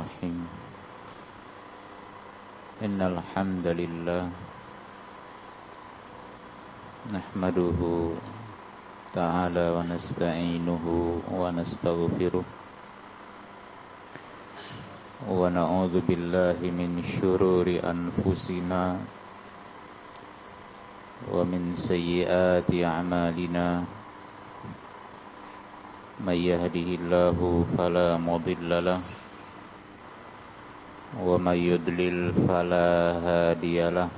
الرحيم. إن الحمد لله نحمده تعالى ونستعينه ونستغفره ونعوذ بالله من شرور أنفسنا ومن سيئات أعمالنا. من يهده الله فلا مضل له ومن يضلل فلا هادي له.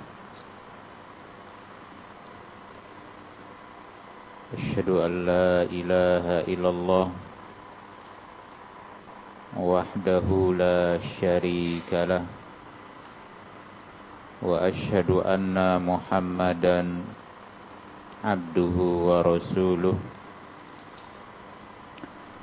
أشهد أن لا إله إلا الله وحده لا شريك له. وأشهد أن محمدا عبده ورسوله.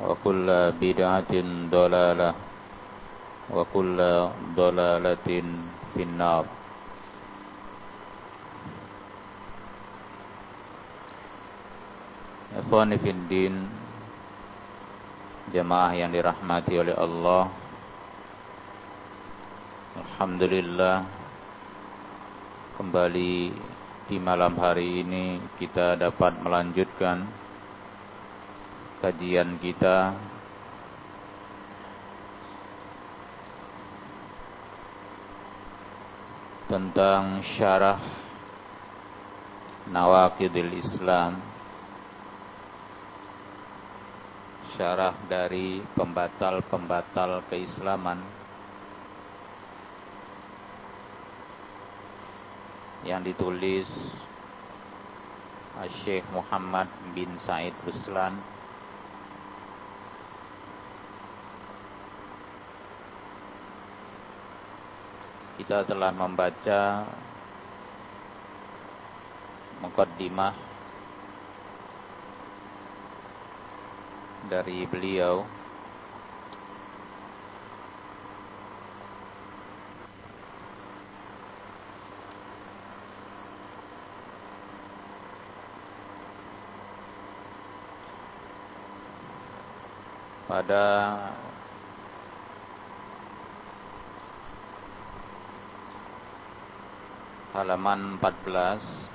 وكل بدعة ضلالة وكل ضلالة في النار Ikhwani Fiddin Jemaah yang dirahmati oleh Allah Alhamdulillah Kembali di malam hari ini kita dapat melanjutkan kajian kita. Tentang syarah Nawakidil Islam. Syarah dari pembatal-pembatal keislaman. Yang ditulis Syekh Muhammad bin Said Ruslan kita telah membaca mukaddimah dari beliau. Pada halaman 14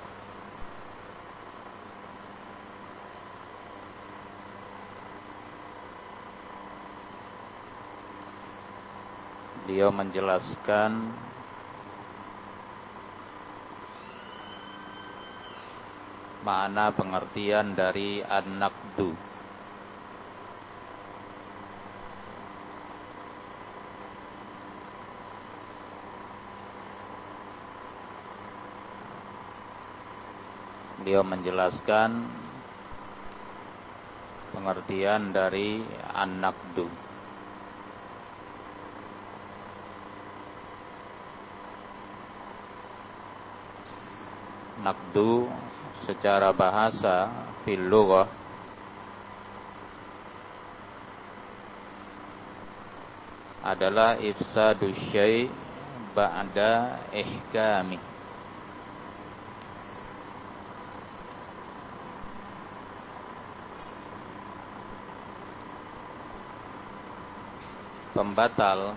Beliau menjelaskan makna pengertian dari an-naqdu beliau menjelaskan pengertian dari an-naqdu. Naqdu secara bahasa fil adalah ifsadu syai' ba'da ihkami pembatal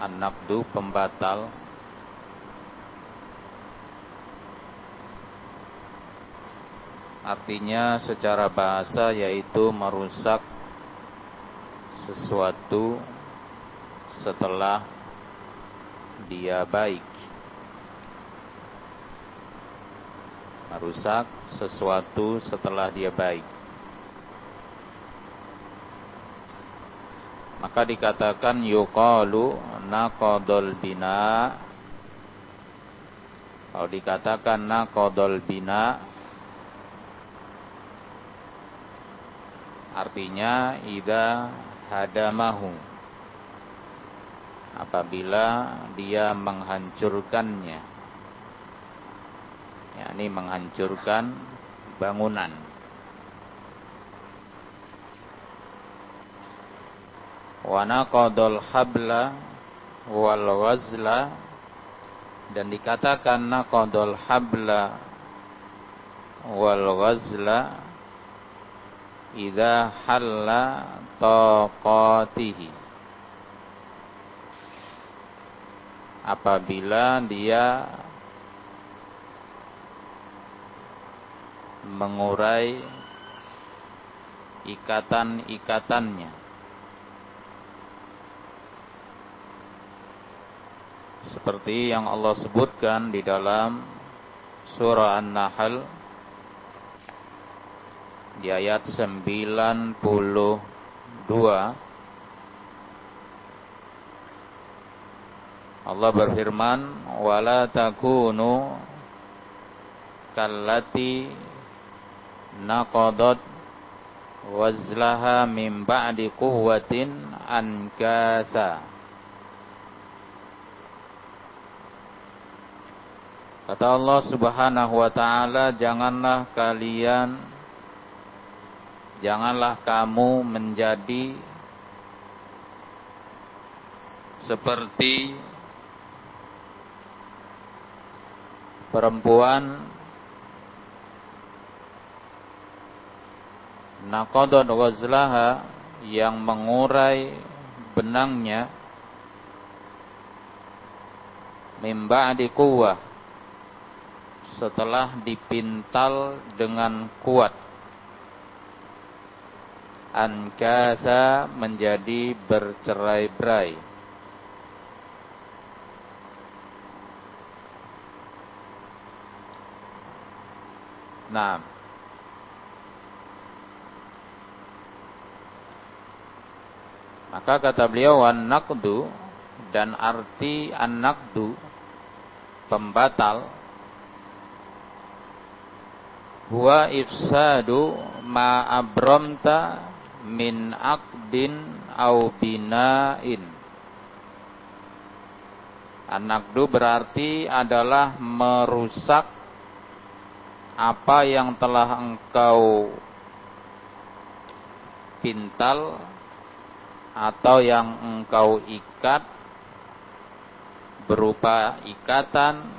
an-naqdu pembatal artinya secara bahasa yaitu merusak sesuatu setelah dia baik. Merusak sesuatu setelah dia baik. Maka dikatakan yuqalu naqadul bina. Kalau dikatakan naqadul bina artinya idza hadamahu. Apabila dia menghancurkannya. Yakni menghancurkan bangunan wa naqadul habla wal wazla. Dan dikatakan naqadul habla wal wazla idza halla taqatihi. Apabila dia mengurai ikatan-ikatannya seperti yang Allah sebutkan di dalam surah An-Nahl di ayat 92 Allah berfirman wala takunu kallati naqadat wazlaha min ba'di quwwatin ankasa Kata Allah Subhanahu wa taala janganlah kalian Janganlah kamu menjadi seperti perempuan naqadat wazlaha yang mengurai benangnya mimba di kuwah setelah dipintal dengan kuat ankasa menjadi bercerai-berai. Nah, maka kata beliau wan naqdu dan arti an-naqdu pembatal huwa ifsadu ma abramta min aqdin au bina'in. Anakdu berarti adalah merusak apa yang telah engkau pintal atau yang engkau ikat berupa ikatan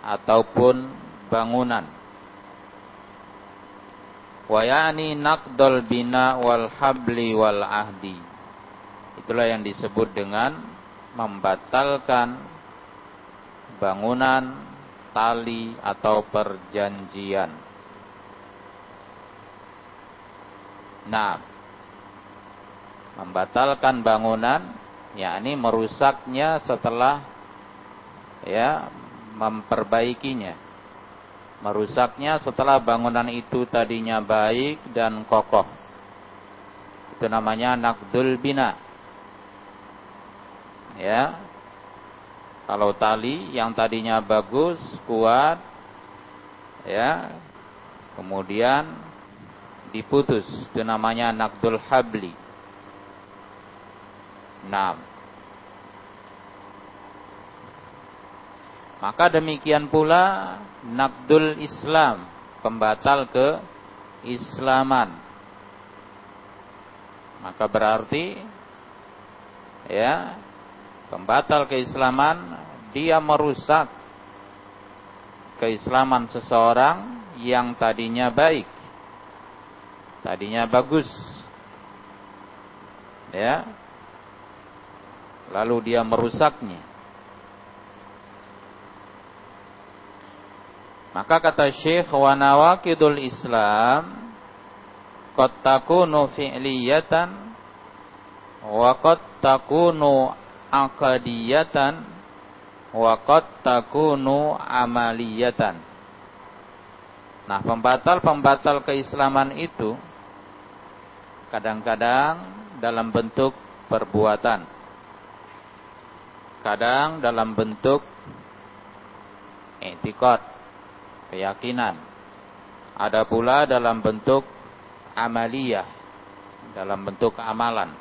ataupun bangunan wa yani naqdal bina wal habli wal ahdi. Itulah yang disebut dengan membatalkan bangunan tali atau perjanjian. Nah membatalkan bangunan yakni merusaknya setelah ya memperbaikinya merusaknya setelah bangunan itu tadinya baik dan kokoh. Itu namanya nakdul bina. Ya. Kalau tali yang tadinya bagus, kuat, ya, kemudian diputus, itu namanya nakdul habli. Nah, Maka demikian pula nakdul Islam, pembatal ke Islaman. Maka berarti ya Pembatal keislaman dia merusak keislaman seseorang yang tadinya baik. Tadinya bagus. Ya. Lalu dia merusaknya. Maka kata Syekh wa nawaqidul Islam qad takunu fi'liyatan wa qad takunu aqadiyatan wa qad takunu amaliyatan. Nah, pembatal-pembatal keislaman itu kadang-kadang dalam bentuk perbuatan. Kadang dalam bentuk etikot, keyakinan. Ada pula dalam bentuk amaliyah, dalam bentuk amalan.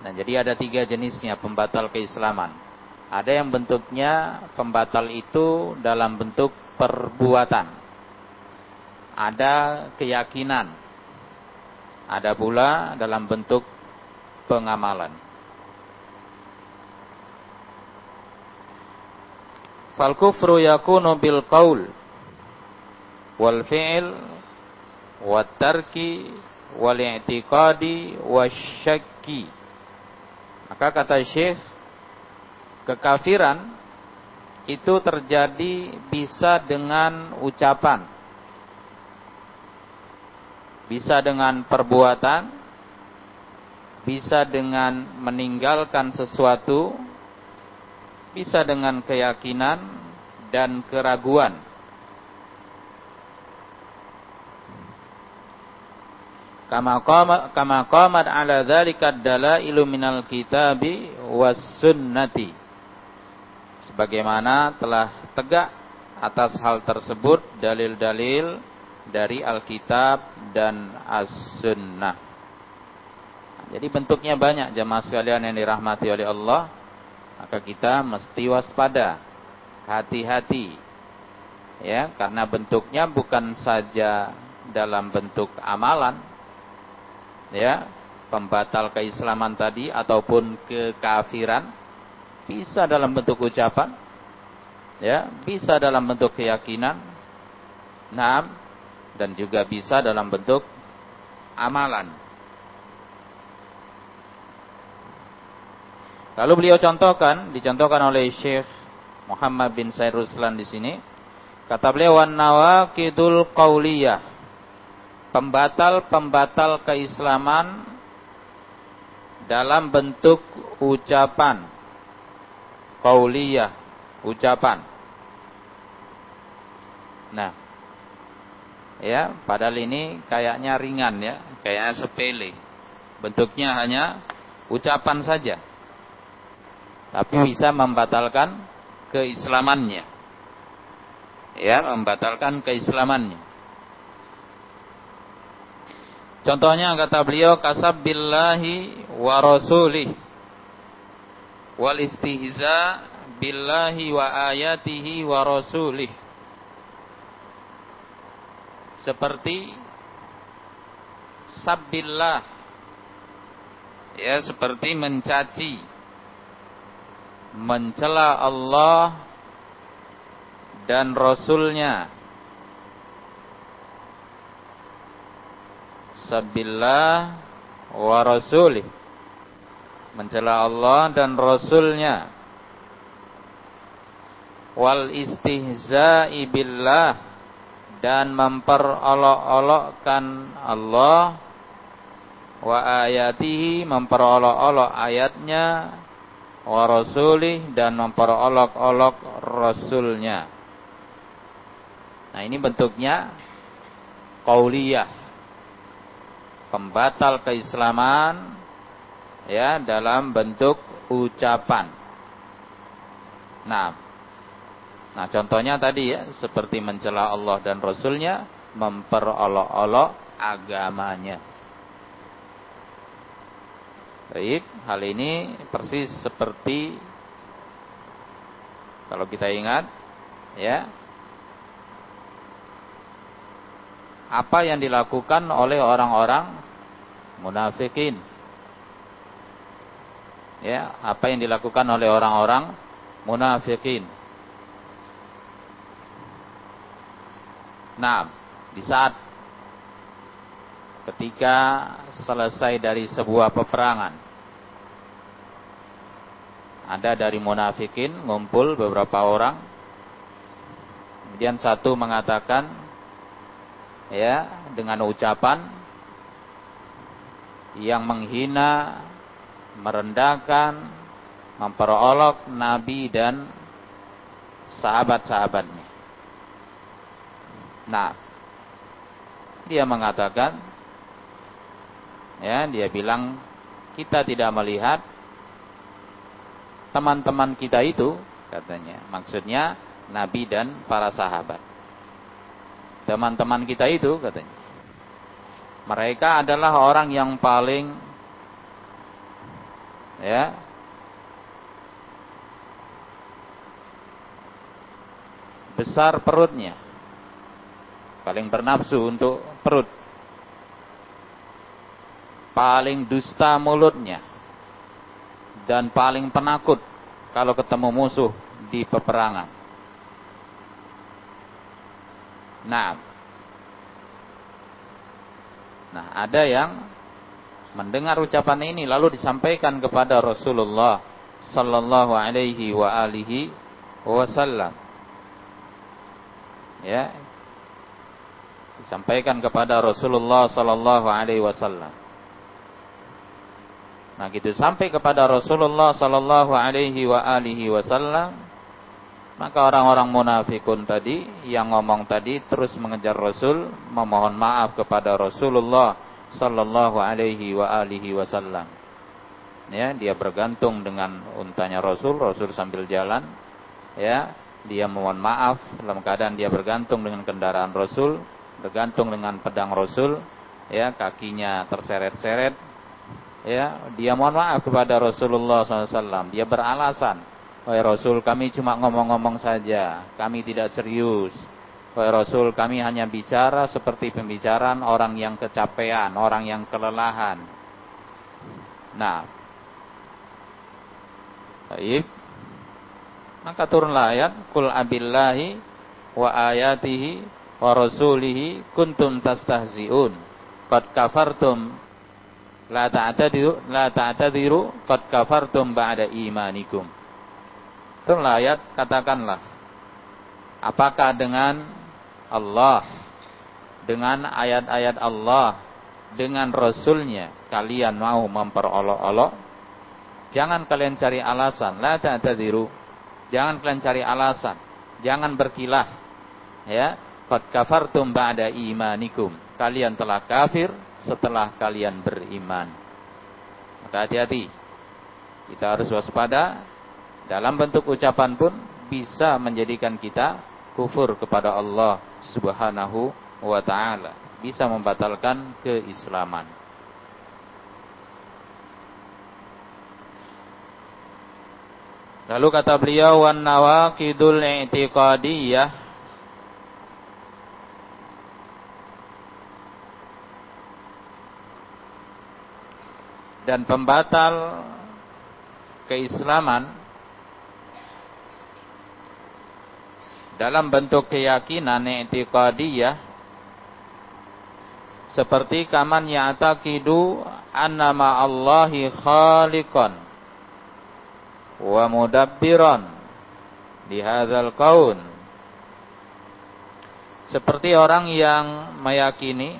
Nah, jadi ada tiga jenisnya pembatal keislaman. Ada yang bentuknya pembatal itu dalam bentuk perbuatan. Ada keyakinan. Ada pula dalam bentuk pengamalan. Fal kufru yakunu bil qaul wal fi'l wat tarki wal i'tiqadi wasyakki maka kata Syekh, kekafiran itu terjadi bisa dengan ucapan, bisa dengan perbuatan, bisa dengan meninggalkan sesuatu, bisa dengan keyakinan dan keraguan. kama qama kama qamat ala dzalika dalailu minal kitabi was sunnati sebagaimana telah tegak atas hal tersebut dalil-dalil dari Alkitab dan As-Sunnah. Jadi bentuknya banyak jemaah sekalian yang dirahmati oleh Allah. Maka kita mesti waspada, hati-hati. Ya, karena bentuknya bukan saja dalam bentuk amalan, ya pembatal keislaman tadi ataupun kekafiran bisa dalam bentuk ucapan ya bisa dalam bentuk keyakinan nah dan juga bisa dalam bentuk amalan lalu beliau contohkan dicontohkan oleh Syekh Muhammad bin Said Ruslan di sini. Kata beliau wan nawaqidul qauliyah. Pembatal-pembatal keislaman dalam bentuk ucapan. Qauliyah ucapan. Nah ya padahal ini kayaknya ringan ya kayaknya sepele. Bentuknya hanya ucapan saja tapi bisa membatalkan keislamannya. Ya membatalkan keislamannya. Contohnya kata beliau kasab billahi wa rasulih wal istihza billahi wa ayatihi wa rasulih. Seperti sabbillah ya seperti mencaci mencela Allah dan Rasulnya. Sabillah wa rasulih. Mencela Allah dan Rasulnya. Wal istihza'i billah. Dan memperolok-olokkan Allah. Wa ayatihi memperolok-olok ayatnya wa rasulih dan memperolok-olok rasulnya nah ini bentuknya qauliyah pembatal keislaman ya dalam bentuk ucapan. Nah, nah contohnya tadi ya seperti mencela Allah dan Rasulnya, memperolok-olok agamanya. Baik, hal ini persis seperti kalau kita ingat ya apa yang dilakukan oleh orang-orang munafikin. ya apa yang dilakukan oleh orang-orang munafikin. Nah, di saat ketika selesai dari sebuah peperangan ada dari munafikin ngumpul beberapa orang kemudian satu mengatakan ya dengan ucapan yang menghina merendahkan, memperolok Nabi dan sahabat-sahabatnya. Nah, dia mengatakan, ya, dia bilang kita tidak melihat teman-teman kita itu, katanya, maksudnya Nabi dan para sahabat. Teman-teman kita itu, katanya, mereka adalah orang yang paling ya besar perutnya. Paling bernafsu untuk perut. Paling dusta mulutnya dan paling penakut kalau ketemu musuh di peperangan nah nah ada yang mendengar ucapan ini lalu disampaikan kepada Rasulullah sallallahu alaihi wa alihi wasallam. Ya. Disampaikan kepada Rasulullah sallallahu alaihi wasallam. Nah, gitu. Sampai kepada Rasulullah sallallahu alaihi wa alihi wasallam, maka orang-orang munafikun tadi yang ngomong tadi terus mengejar Rasul, memohon maaf kepada Rasulullah sallallahu alaihi wa alihi wasallam. Ya, dia bergantung dengan untanya Rasul, Rasul sambil jalan, ya, dia mohon maaf dalam keadaan dia bergantung dengan kendaraan Rasul, bergantung dengan pedang Rasul, ya, kakinya terseret-seret, ya, dia mohon maaf kepada Rasulullah SAW. Dia beralasan, wahai Rasul, kami cuma ngomong-ngomong saja, kami tidak serius. Wahai Rasul, kami hanya bicara seperti pembicaraan orang yang kecapean, orang yang kelelahan. Nah, baik. Maka turunlah ayat, Kul abillahi wa ayatihi wa rasulihi kuntum tastahzi'un. Qad kafartum la ta'tadiru la ta'tadiru qad kafartum ba'da imanikum. Turunlah ayat, katakanlah. Apakah dengan Allah? Dengan ayat-ayat Allah? Dengan Rasulnya? Kalian mau memperolok-olok? Jangan kalian cari alasan. La ta'tadiru. Jangan kalian cari alasan. Jangan berkilah. Ya. Qad kafartum ba'da imanikum. Kalian telah kafir setelah kalian beriman. Maka hati-hati. Kita harus waspada. Dalam bentuk ucapan pun bisa menjadikan kita kufur kepada Allah Subhanahu wa taala, bisa membatalkan keislaman. Lalu kata beliau wan nawaqidul i'tiqadiyah dan pembatal keislaman dalam bentuk keyakinan i'tiqadiyah seperti kaman ya'taqidu annama Allahi khaliqan wa mudabbiran di hadzal kaun. Seperti orang yang meyakini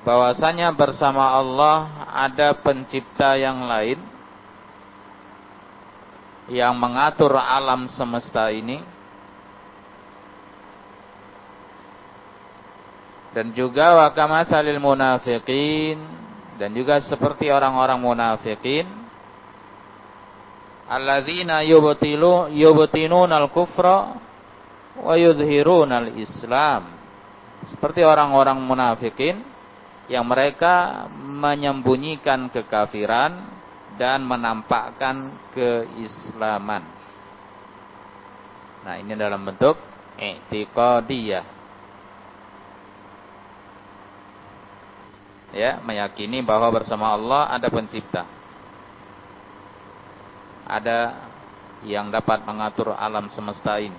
bahwasanya bersama Allah ada pencipta yang lain yang mengatur alam semesta ini. Dan juga wa kamatsalil munafiqin dan juga seperti orang-orang munafikin alladzina yubtilu yubtinuna al-kufra wa yudhiruna al-islam. Seperti orang-orang munafikin yang mereka menyembunyikan kekafiran dan menampakkan keislaman. Nah, ini dalam bentuk i'tiqadiyah. Ya, meyakini bahwa bersama Allah ada pencipta. Ada yang dapat mengatur alam semesta ini.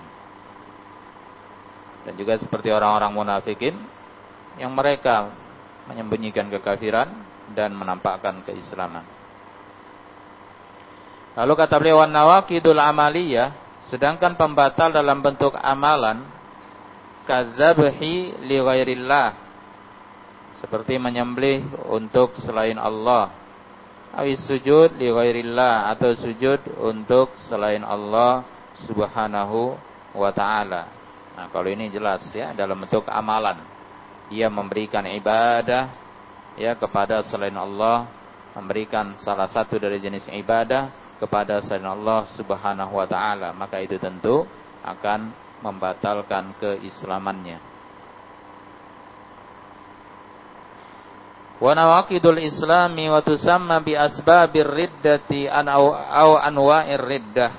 Dan juga seperti orang-orang munafikin yang mereka menyembunyikan kekafiran dan menampakkan keislaman. Lalu kata beliau nawakidul amaliyah, sedangkan pembatal dalam bentuk amalan kadzabhi li ghairillah seperti menyembelih untuk selain Allah. Awis sujud li ghairillah atau sujud untuk selain Allah subhanahu wa ta'ala. Nah kalau ini jelas ya dalam bentuk amalan ia memberikan ibadah ya kepada selain Allah memberikan salah satu dari jenis ibadah kepada selain Allah subhanahu wa ta'ala. Maka itu tentu akan membatalkan keislamannya. Wa nawaqidul islami wa tusamma bi asbabir riddati an au anwa'ir riddah.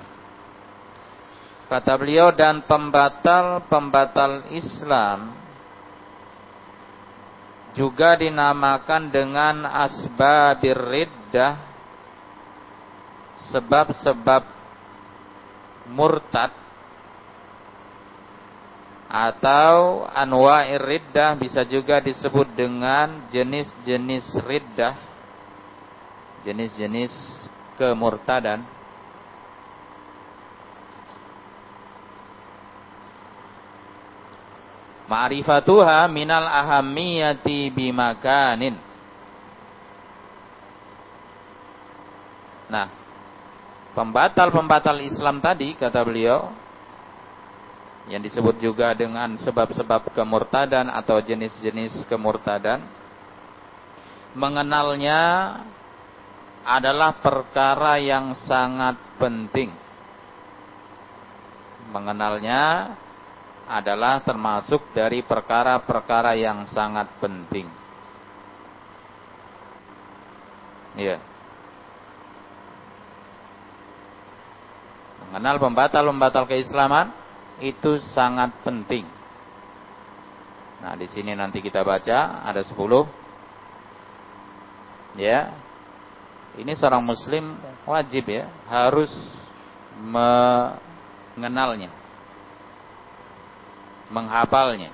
Kata beliau dan pembatal-pembatal Islam juga dinamakan dengan asbabir riddah sebab-sebab murtad atau anwa'ir riddah bisa juga disebut dengan jenis-jenis riddah jenis-jenis kemurtadan Ma'rifatuha minal ahamiyati bimakanin. Nah, pembatal-pembatal Islam tadi kata beliau yang disebut juga dengan sebab-sebab kemurtadan atau jenis-jenis kemurtadan mengenalnya adalah perkara yang sangat penting. Mengenalnya adalah termasuk dari perkara-perkara yang sangat penting ya mengenal pembatal-pembatal keislaman itu sangat penting. Nah, di sini nanti kita baca ada 10. Ya. Ini seorang muslim wajib ya, harus mengenalnya. Menghafalnya,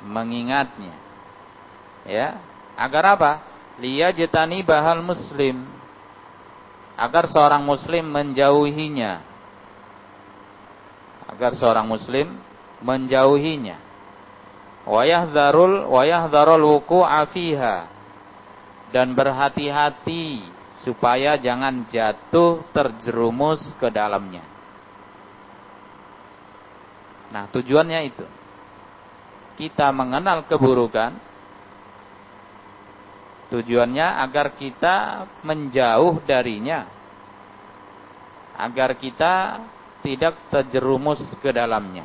mengingatnya. Ya, agar apa? Liyajtani bahal muslim. Agar seorang muslim menjauhinya agar seorang muslim menjauhinya. Wayahdharul wayahdharul wuku'a fiha dan berhati-hati supaya jangan jatuh terjerumus ke dalamnya. Nah, tujuannya itu. Kita mengenal keburukan tujuannya agar kita menjauh darinya. Agar kita tidak terjerumus ke dalamnya.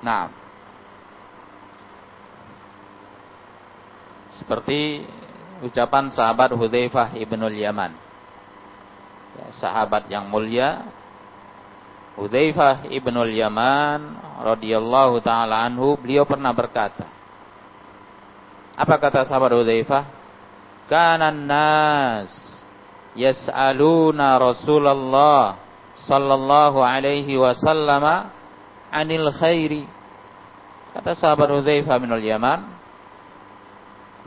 Nah, seperti ucapan sahabat Hudzaifah ibnul Yaman. Ya, sahabat yang mulia Hudzaifah ibnul Yaman radhiyallahu taala anhu beliau pernah berkata Apa kata sahabat Hudzaifah? Kanan nas yas'aluna Rasulullah sallallahu alaihi wasallam anil khairi. Kata sahabat Hudzaifah bin Yaman,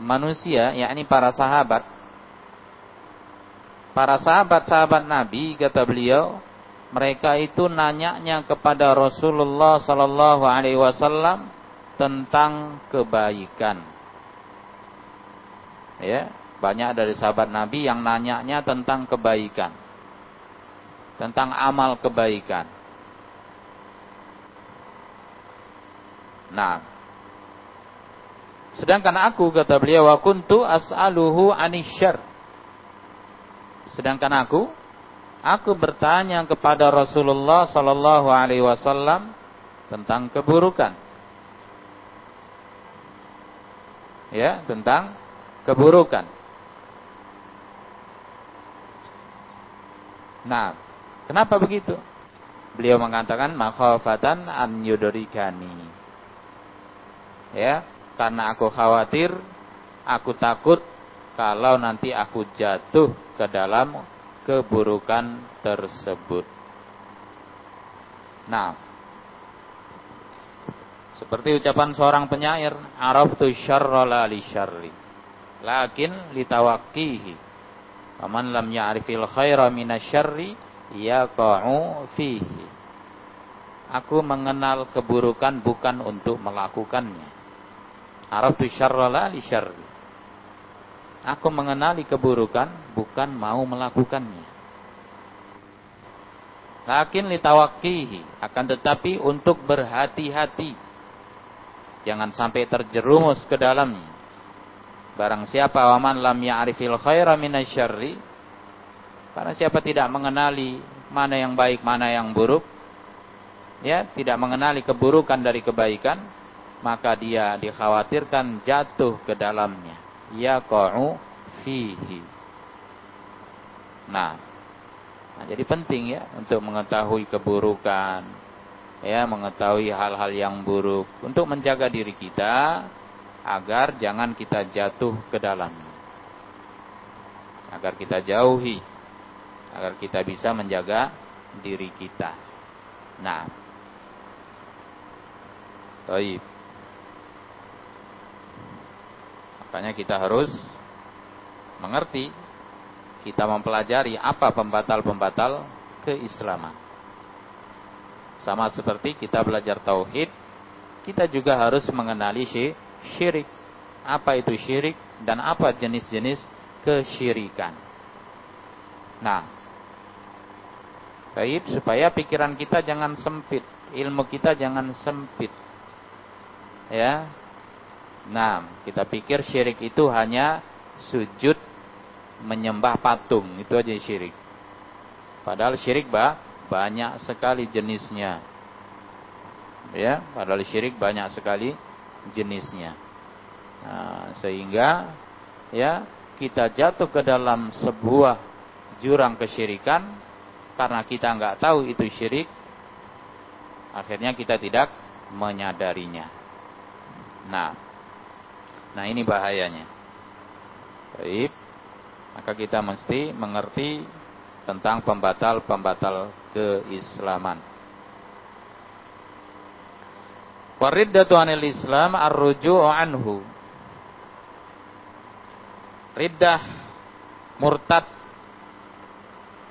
manusia yakni para sahabat para sahabat-sahabat Nabi kata beliau mereka itu nanyanya kepada Rasulullah sallallahu alaihi wasallam tentang kebaikan. Ya, banyak dari sahabat Nabi yang nanyanya tentang kebaikan tentang amal kebaikan. Nah, sedangkan aku kata beliau wa kuntu as'aluhu anisyar. Sedangkan aku aku bertanya kepada Rasulullah sallallahu alaihi wasallam tentang keburukan. Ya, tentang keburukan. Nah, Kenapa begitu? Beliau mengatakan makhafatan an yudrikani. Ya, karena aku khawatir Aku takut kalau nanti aku jatuh ke dalam keburukan tersebut. Nah, seperti ucapan seorang penyair, "Araftu syarra la li syarri, lakin litawaqqihi. Faman lam ya'rifil khaira minasyarri yaqa'u fihi." Aku mengenal keburukan bukan untuk melakukannya. Araftu syarra la li syarri. Aku mengenali keburukan bukan mau melakukannya. Lakin litawakkihi akan tetapi untuk berhati-hati Jangan sampai terjerumus ke dalamnya. Barang siapa waman lam ya'rifil khaira minasyarri. Karena siapa tidak mengenali mana yang baik, mana yang buruk. Ya, tidak mengenali keburukan dari kebaikan. Maka dia dikhawatirkan jatuh ke dalamnya. Yaqa'u fihi. Nah, nah, jadi penting ya untuk mengetahui keburukan, ya mengetahui hal-hal yang buruk. Untuk menjaga diri kita agar jangan kita jatuh ke dalam. Agar kita jauhi. Agar kita bisa menjaga diri kita. Nah. Taib. Makanya kita harus mengerti, kita mempelajari apa pembatal-pembatal keislaman. Sama seperti kita belajar tauhid, kita juga harus mengenali syirik. Apa itu syirik dan apa jenis-jenis kesyirikan. Nah, baik supaya pikiran kita jangan sempit, ilmu kita jangan sempit. Ya. Nah, kita pikir syirik itu hanya sujud menyembah patung, itu aja syirik. Padahal syirik bah, banyak sekali jenisnya. Ya, padahal syirik banyak sekali jenisnya. Nah, sehingga ya kita jatuh ke dalam sebuah jurang kesyirikan karena kita nggak tahu itu syirik, akhirnya kita tidak menyadarinya. Nah, nah ini bahayanya. Baik, maka kita mesti mengerti tentang pembatal-pembatal keislaman. Wariddatu anil Islam ar-ruju'u anhu. Riddah murtad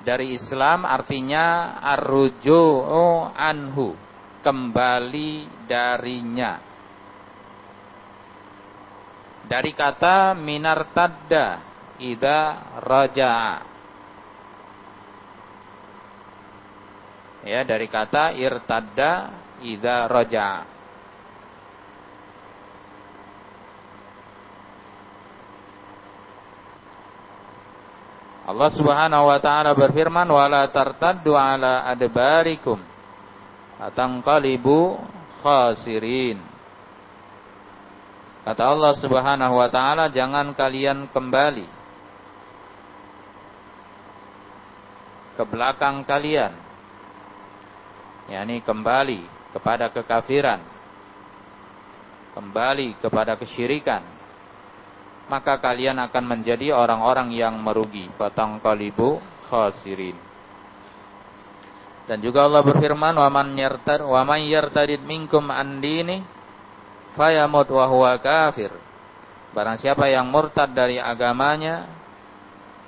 dari Islam artinya ar-ruju'u anhu, kembali darinya. Dari kata minartadda idza raja'a. Ya dari kata irtadda idza raja Allah Subhanahu wa taala berfirman wala tartaddu ala adbarikum atanqalibu khasirin Kata Allah Subhanahu wa taala jangan kalian kembali ke belakang kalian yakni kembali kepada kekafiran, kembali kepada kesyirikan, maka kalian akan menjadi orang-orang yang merugi. Batang kalibu khasirin. Dan juga Allah berfirman, "Wa man yartad wa man yartadid minkum an dini fayamut wa huwa kafir." Barang siapa yang murtad dari agamanya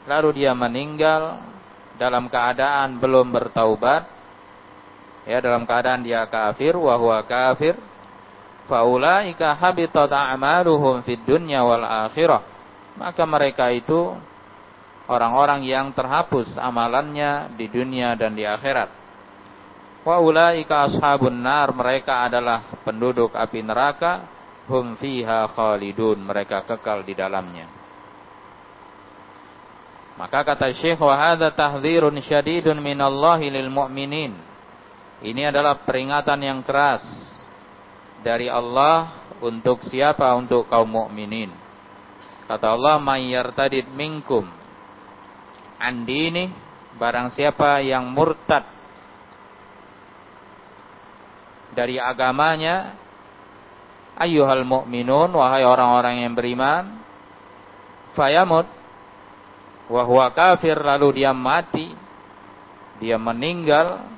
lalu dia meninggal dalam keadaan belum bertaubat ya dalam keadaan dia kafir wa huwa kafir faulaika habitat a'maluhum fid dunya wal akhirah maka mereka itu orang-orang yang terhapus amalannya di dunia dan di akhirat wa ulaika ashabun nar mereka adalah penduduk api neraka hum fiha khalidun mereka kekal di dalamnya maka kata Syekh wa hadza tahdhirun syadidun minallahi lil mu'minin ini adalah peringatan yang keras dari Allah untuk siapa? Untuk kaum mukminin. Kata Allah, "Mayyartadid minkum andini barang siapa yang murtad dari agamanya ayyuhal mu'minun wahai orang-orang yang beriman fayamut wa kafir lalu dia mati dia meninggal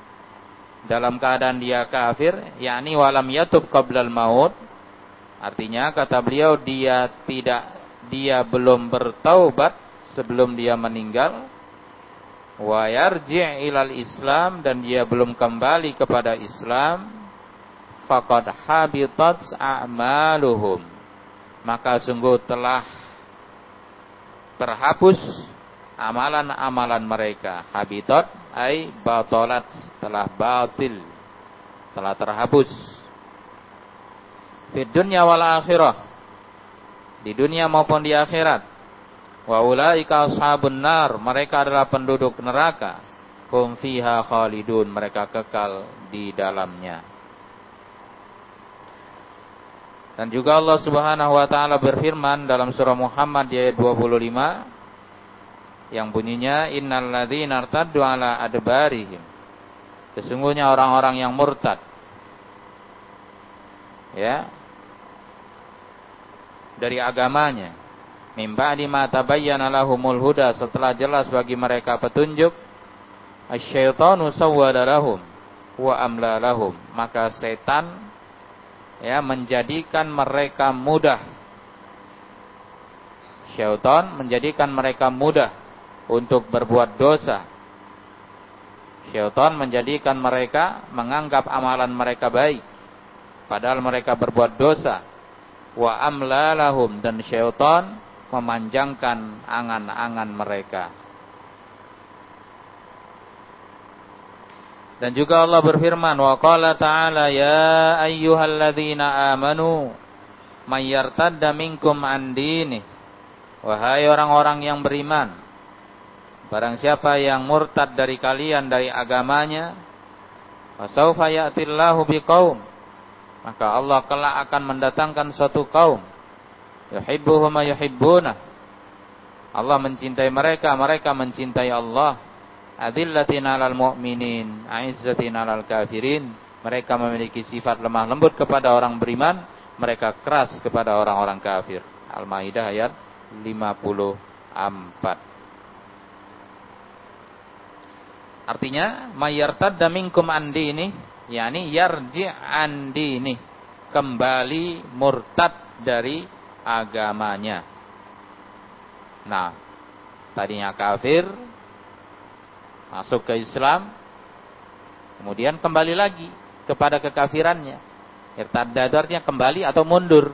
dalam keadaan dia kafir yakni walam yatub qablal maut. Artinya kata beliau dia tidak dia belum bertaubat sebelum dia meninggal. Wa yarji' ilal Islam dan dia belum kembali kepada Islam faqad habitat a'maluhum maka sungguh telah terhapus amalan-amalan mereka habitat ay batalat telah batil telah terhapus di dunia wal akhirah di dunia maupun di akhirat Wa ulaika ashabun nar, mereka adalah penduduk neraka. Hum fiha khalidun, mereka kekal di dalamnya. Dan juga Allah Subhanahu wa taala berfirman dalam surah Muhammad ayat 25 yang bunyinya innal ladzina irtaddu ala adbarihim. Sesungguhnya orang-orang yang murtad. Ya. Dari agamanya. Mimba di mata tabayyana lahumul huda setelah jelas bagi mereka petunjuk asyaitanu sawwada lahum wa amla lahum. Maka setan ya menjadikan mereka mudah. Syaitan menjadikan mereka mudah untuk berbuat dosa. Syaitan menjadikan mereka menganggap amalan mereka baik padahal mereka berbuat dosa. Wa amla lahum dan syaitan memanjangkan angan-angan mereka. Dan juga Allah berfirman, wa qala ta'ala ya ayyuhalladzina amanu may yartadda minkum an dini. Wahai orang-orang yang beriman, barang siapa yang murtad dari kalian dari agamanya, fasaufa ya'tillahu biqaum. Maka Allah kelak akan mendatangkan suatu kaum yuhibbuhum yuhibbuna Allah mencintai mereka mereka mencintai Allah adillatin 'alal mu'minin aizzatin 'alal kafirin. Mereka memiliki sifat lemah lembut kepada orang beriman mereka keras kepada orang-orang kafir. Al-Maidah ayat 54 Artinya mayartadda minkum andi ini yakni yarji andi ini kembali murtad dari agamanya. Nah, tadinya kafir, masuk ke Islam, kemudian kembali lagi kepada kekafirannya. Irtadda itu artinya kembali atau mundur.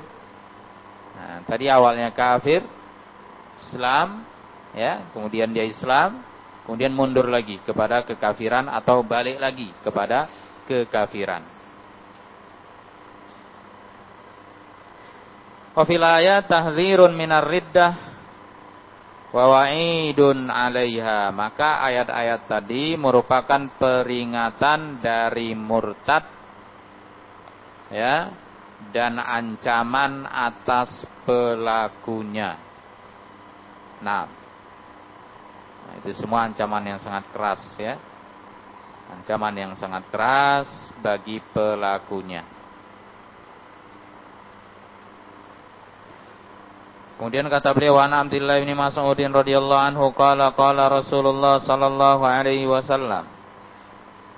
Nah, tadi awalnya kafir, Islam, ya, kemudian dia Islam, kemudian mundur lagi kepada kekafiran atau balik lagi kepada kekafiran. Wa fil ayat tahdzirun minar riddah wa wa'idun 'alaiha. Maka ayat-ayat tadi merupakan peringatan dari murtad ya dan ancaman atas pelakunya. Nah itu semua ancaman yang sangat keras ya. Ancaman yang sangat keras bagi pelakunya. Kemudian kata beliau wa Abdullah bin Mas'udin radhiyallahu anhu qala qala Rasulullah sallallahu alaihi wasallam.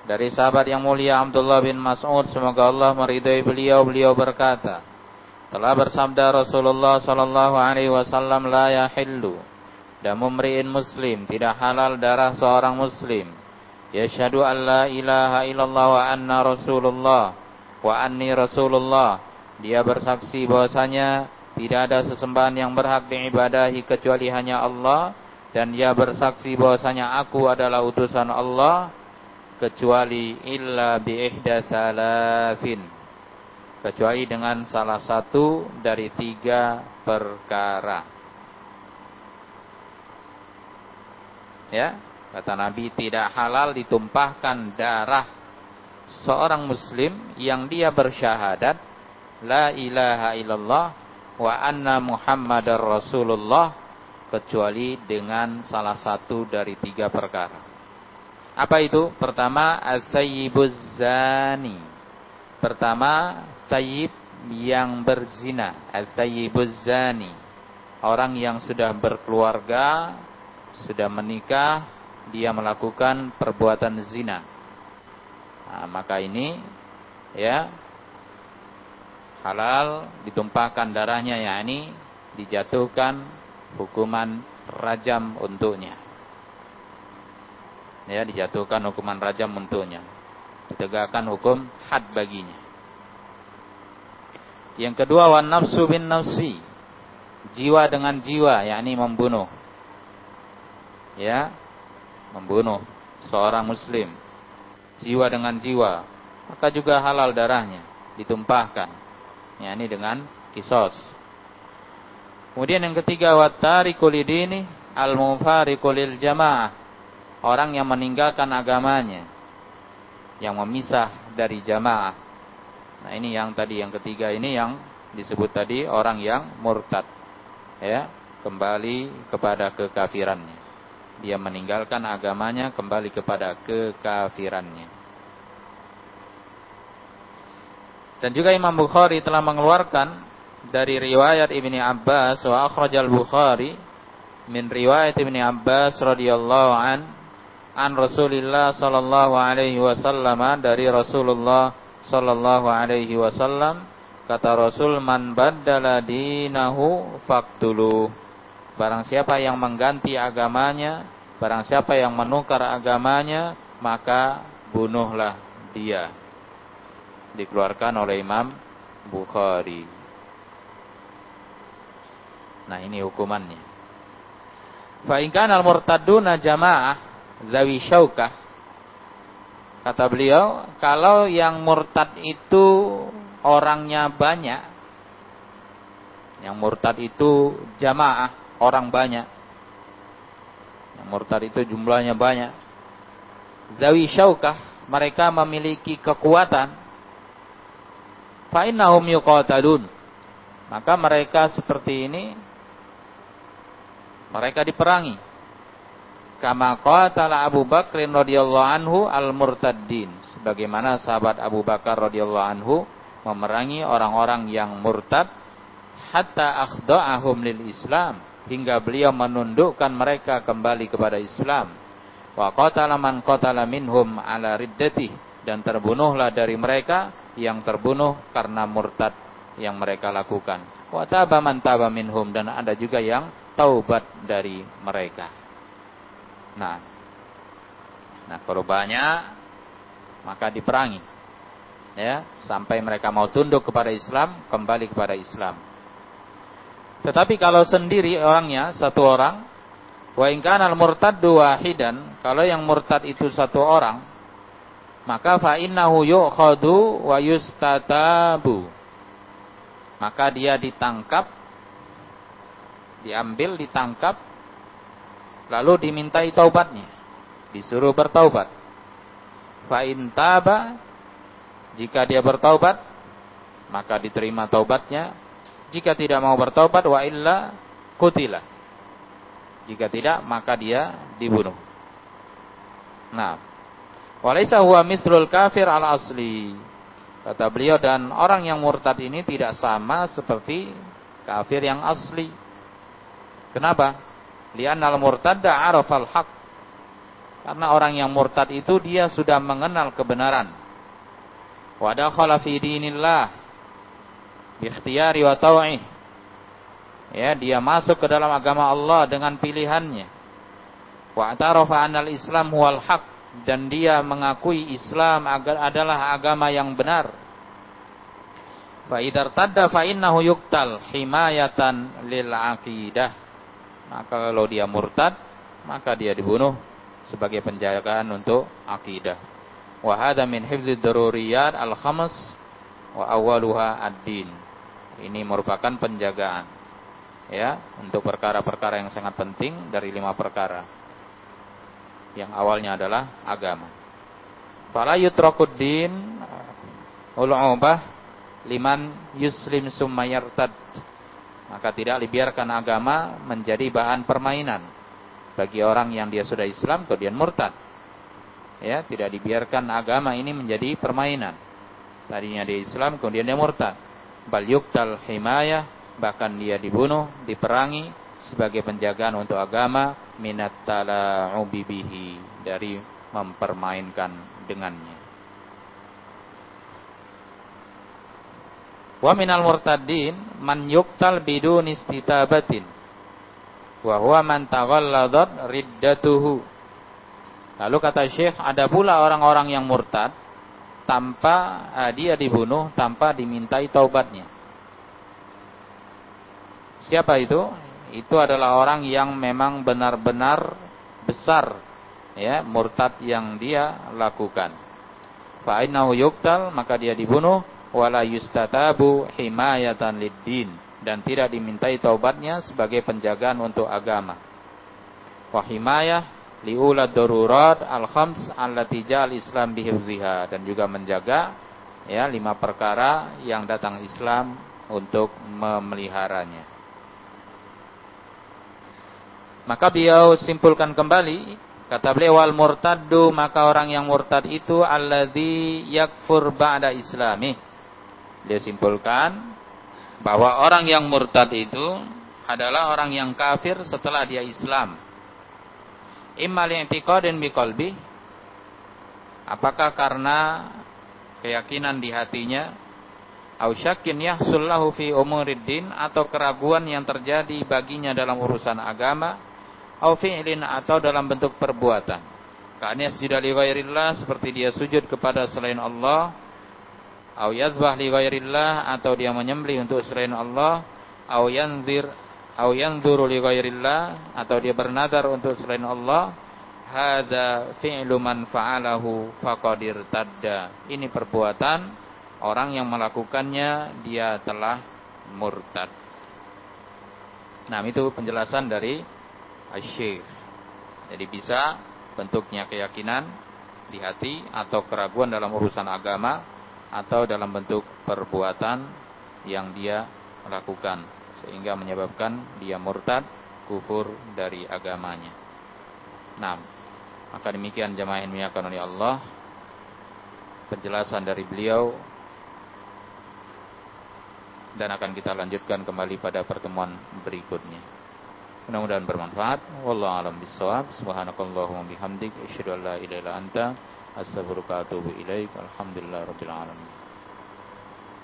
Dari sahabat yang mulia Abdullah bin Mas'ud semoga Allah meridai beliau beliau berkata telah bersabda Rasulullah sallallahu alaihi wasallam la yahillu damu mri'in muslim tidak halal darah seorang muslim yashhadu an la ilaha illallah wa anna rasulullah wa anni rasulullah dia bersaksi bahwasanya tidak ada sesembahan yang berhak diibadahi kecuali hanya Allah. Dan dia bersaksi bahwasanya aku adalah utusan Allah kecuali illa bi ihda salasin. Kecuali dengan salah satu dari tiga perkara. Ya kata Nabi tidak halal ditumpahkan darah seorang muslim yang dia bersyahadat la ilaha illallah wa anna Muhammadar Rasulullah kecuali dengan salah satu dari tiga perkara. Apa itu? Pertama, az-zayyibuz zani. Pertama, tayyib yang berzina, az-zayyibuz zani. orang yang sudah berkeluarga, sudah menikah, dia melakukan perbuatan zina. Nah, maka ini ya halal ditumpahkan darahnya yakni dijatuhkan hukuman rajam untuknya. Ya, dijatuhkan hukuman rajam untuknya. Ditegakkan hukum had baginya. Yang kedua wan nafsu bin nafsi. Jiwa dengan jiwa yakni membunuh. Ya. Membunuh seorang muslim. Jiwa dengan jiwa, maka juga halal darahnya ditumpahkan. Yakni dengan kisos. Kemudian yang ketiga watari kulidini al mufari kulil jamaah. Orang yang meninggalkan agamanya. Yang memisah dari jamaah. Nah ini yang tadi yang ketiga ini yang disebut tadi orang yang murtad. Ya, kembali kepada kekafirannya. Dia meninggalkan agamanya kembali kepada kekafirannya. Dan juga Imam Bukhari telah mengeluarkan dari riwayat Ibni Abbas wa akhrajal Bukhari min riwayat Ibni Abbas radhiyallahu an an Rasulillah sallallahu alaihi wasallam dari Rasulullah sallallahu alaihi wasallam kata Rasul man baddala dinahu faktulu barang siapa yang mengganti agamanya barang siapa yang menukar agamanya maka bunuhlah dia dikeluarkan oleh Imam Bukhari nah ini hukumannya fa in kana al-murtadduna jamaah zawi syaukah Kata beliau, kalau yang murtad itu orangnya banyak, yang murtad itu jamaah, orang banyak. Yang murtad itu jumlahnya banyak. Zawi syaukah, mereka memiliki kekuatan. Fa'innahum yuqatalun. Maka mereka seperti ini, mereka diperangi. Kama qatala Abu Bakr radhiyallahu anhu al-murtaddin. Sebagaimana sahabat Abu Bakar radhiyallahu anhu memerangi orang-orang yang murtad hatta akhda'ahum lil Islam hingga beliau menundukkan mereka kembali kepada Islam. Wa qatala man qatala minhum ala riddati dan terbunuhlah dari mereka yang terbunuh karena murtad yang mereka lakukan. Wa taba man taba minhum. Dan ada juga yang taubat dari mereka. Nah, nah korbannya maka diperangi, ya sampai mereka mau tunduk kepada Islam, kembali kepada Islam. Tetapi kalau sendiri orangnya satu orang, wa al murtaddu wahidan, kalau yang murtad itu satu orang, maka fa innahu yu'khadu wa yustatabu. Maka dia ditangkap, diambil, ditangkap, lalu dimintai taubatnya. Disuruh bertaubat. Fa taba jika dia bertaubat maka diterima taubatnya. Jika tidak mau bertaubat wa illa kutila jika tidak maka dia dibunuh. Nah walaysa huwa mislul kafir al asli kata beliau dan orang yang murtad ini tidak sama seperti kafir yang asli kenapa Li'annal murtadda arafal haq. Karena orang yang murtad itu dia sudah mengenal kebenaran. Wa dakhala fi dinillah bi ikhtiyari wa taw'ih. Ya, dia masuk ke dalam agama Allah dengan pilihannya. Wa atarafa anal Islam huwal haq dan dia mengakui Islam adalah agama yang benar. Fa tadda fa yuqtal himayatan lil aqidah. Maka kalau dia murtad maka dia dibunuh sebagai penjagaan untuk akidah wa hadza min daruriyat al khamas wa awaluha ad-din. Ini merupakan penjagaan ya untuk perkara-perkara yang sangat penting dari lima perkara yang awalnya adalah agama fala yutrakuddin ul'ubah liman yuslim summa yartad maka tidak dibiarkan agama menjadi bahan permainan bagi orang yang dia sudah Islam kemudian murtad. Ya, tidak dibiarkan agama ini menjadi permainan. Tadinya dia Islam kemudian dia murtad. Bal yuktal himayah bahkan dia dibunuh, diperangi sebagai penjagaan untuk agama minat tala'ubi bihi dari mempermainkan dengannya. Wa minal murtadin man yuqtal bidun istitabatin. Wa huwa man taghalladat riddatuhu. Lalu kata Syekh, ada pula orang-orang yang murtad tanpa uh, dia dibunuh tanpa dimintai taubatnya. Siapa itu? Itu adalah orang yang memang benar-benar besar ya murtad yang dia lakukan. Fa yuqtal maka dia dibunuh wala yustatabu himayatan lid-din dan tidak dimintai taubatnya sebagai penjagaan untuk agama. Wa himayah liulad darurat al-khams allati jal Islam bihifziha dan juga menjaga ya lima perkara yang datang Islam untuk memeliharanya. Maka beliau simpulkan kembali kata beliau wal murtaddu maka orang yang murtad itu alladzi yakfur ba'da islami. Dia simpulkan bahwa orang yang murtad itu adalah orang yang kafir setelah dia Islam. Imma li'tiqadin biqalbi apakah karena keyakinan di hatinya? Au syakkin yahsul lahu fi umuriddin atau keraguan yang terjadi baginya dalam urusan agama au fi'lin atau dalam bentuk perbuatan. Ka'an yasjuda li ghairillah seperti dia sujud kepada selain Allah. Au yadhbah li ghairillah atau dia menyembelih untuk selain Allah. Au yanzir au yanzuru li ghairillah atau dia bernadar untuk selain Allah. Hadza fi'lu man fa'alahu faqadir tadda. Ini perbuatan orang yang melakukannya dia telah murtad. Nah itu penjelasan dari Syekh jadi bisa bentuknya keyakinan di hati atau keraguan dalam urusan agama atau dalam bentuk perbuatan yang dia lakukan sehingga menyebabkan dia murtad kufur dari agamanya. Nah, maka demikian jemaah yang dimuliakan oleh Allah penjelasan dari beliau dan akan kita lanjutkan kembali pada pertemuan berikutnya. Mudah-mudahan bermanfaat. Wallahu a'lam bishawab. Subhanakallahumma bihamdik asyhadu an la ilaha illa anta astaghfiruka wa atubu ilaik. Alhamdulillah rabbil alamin.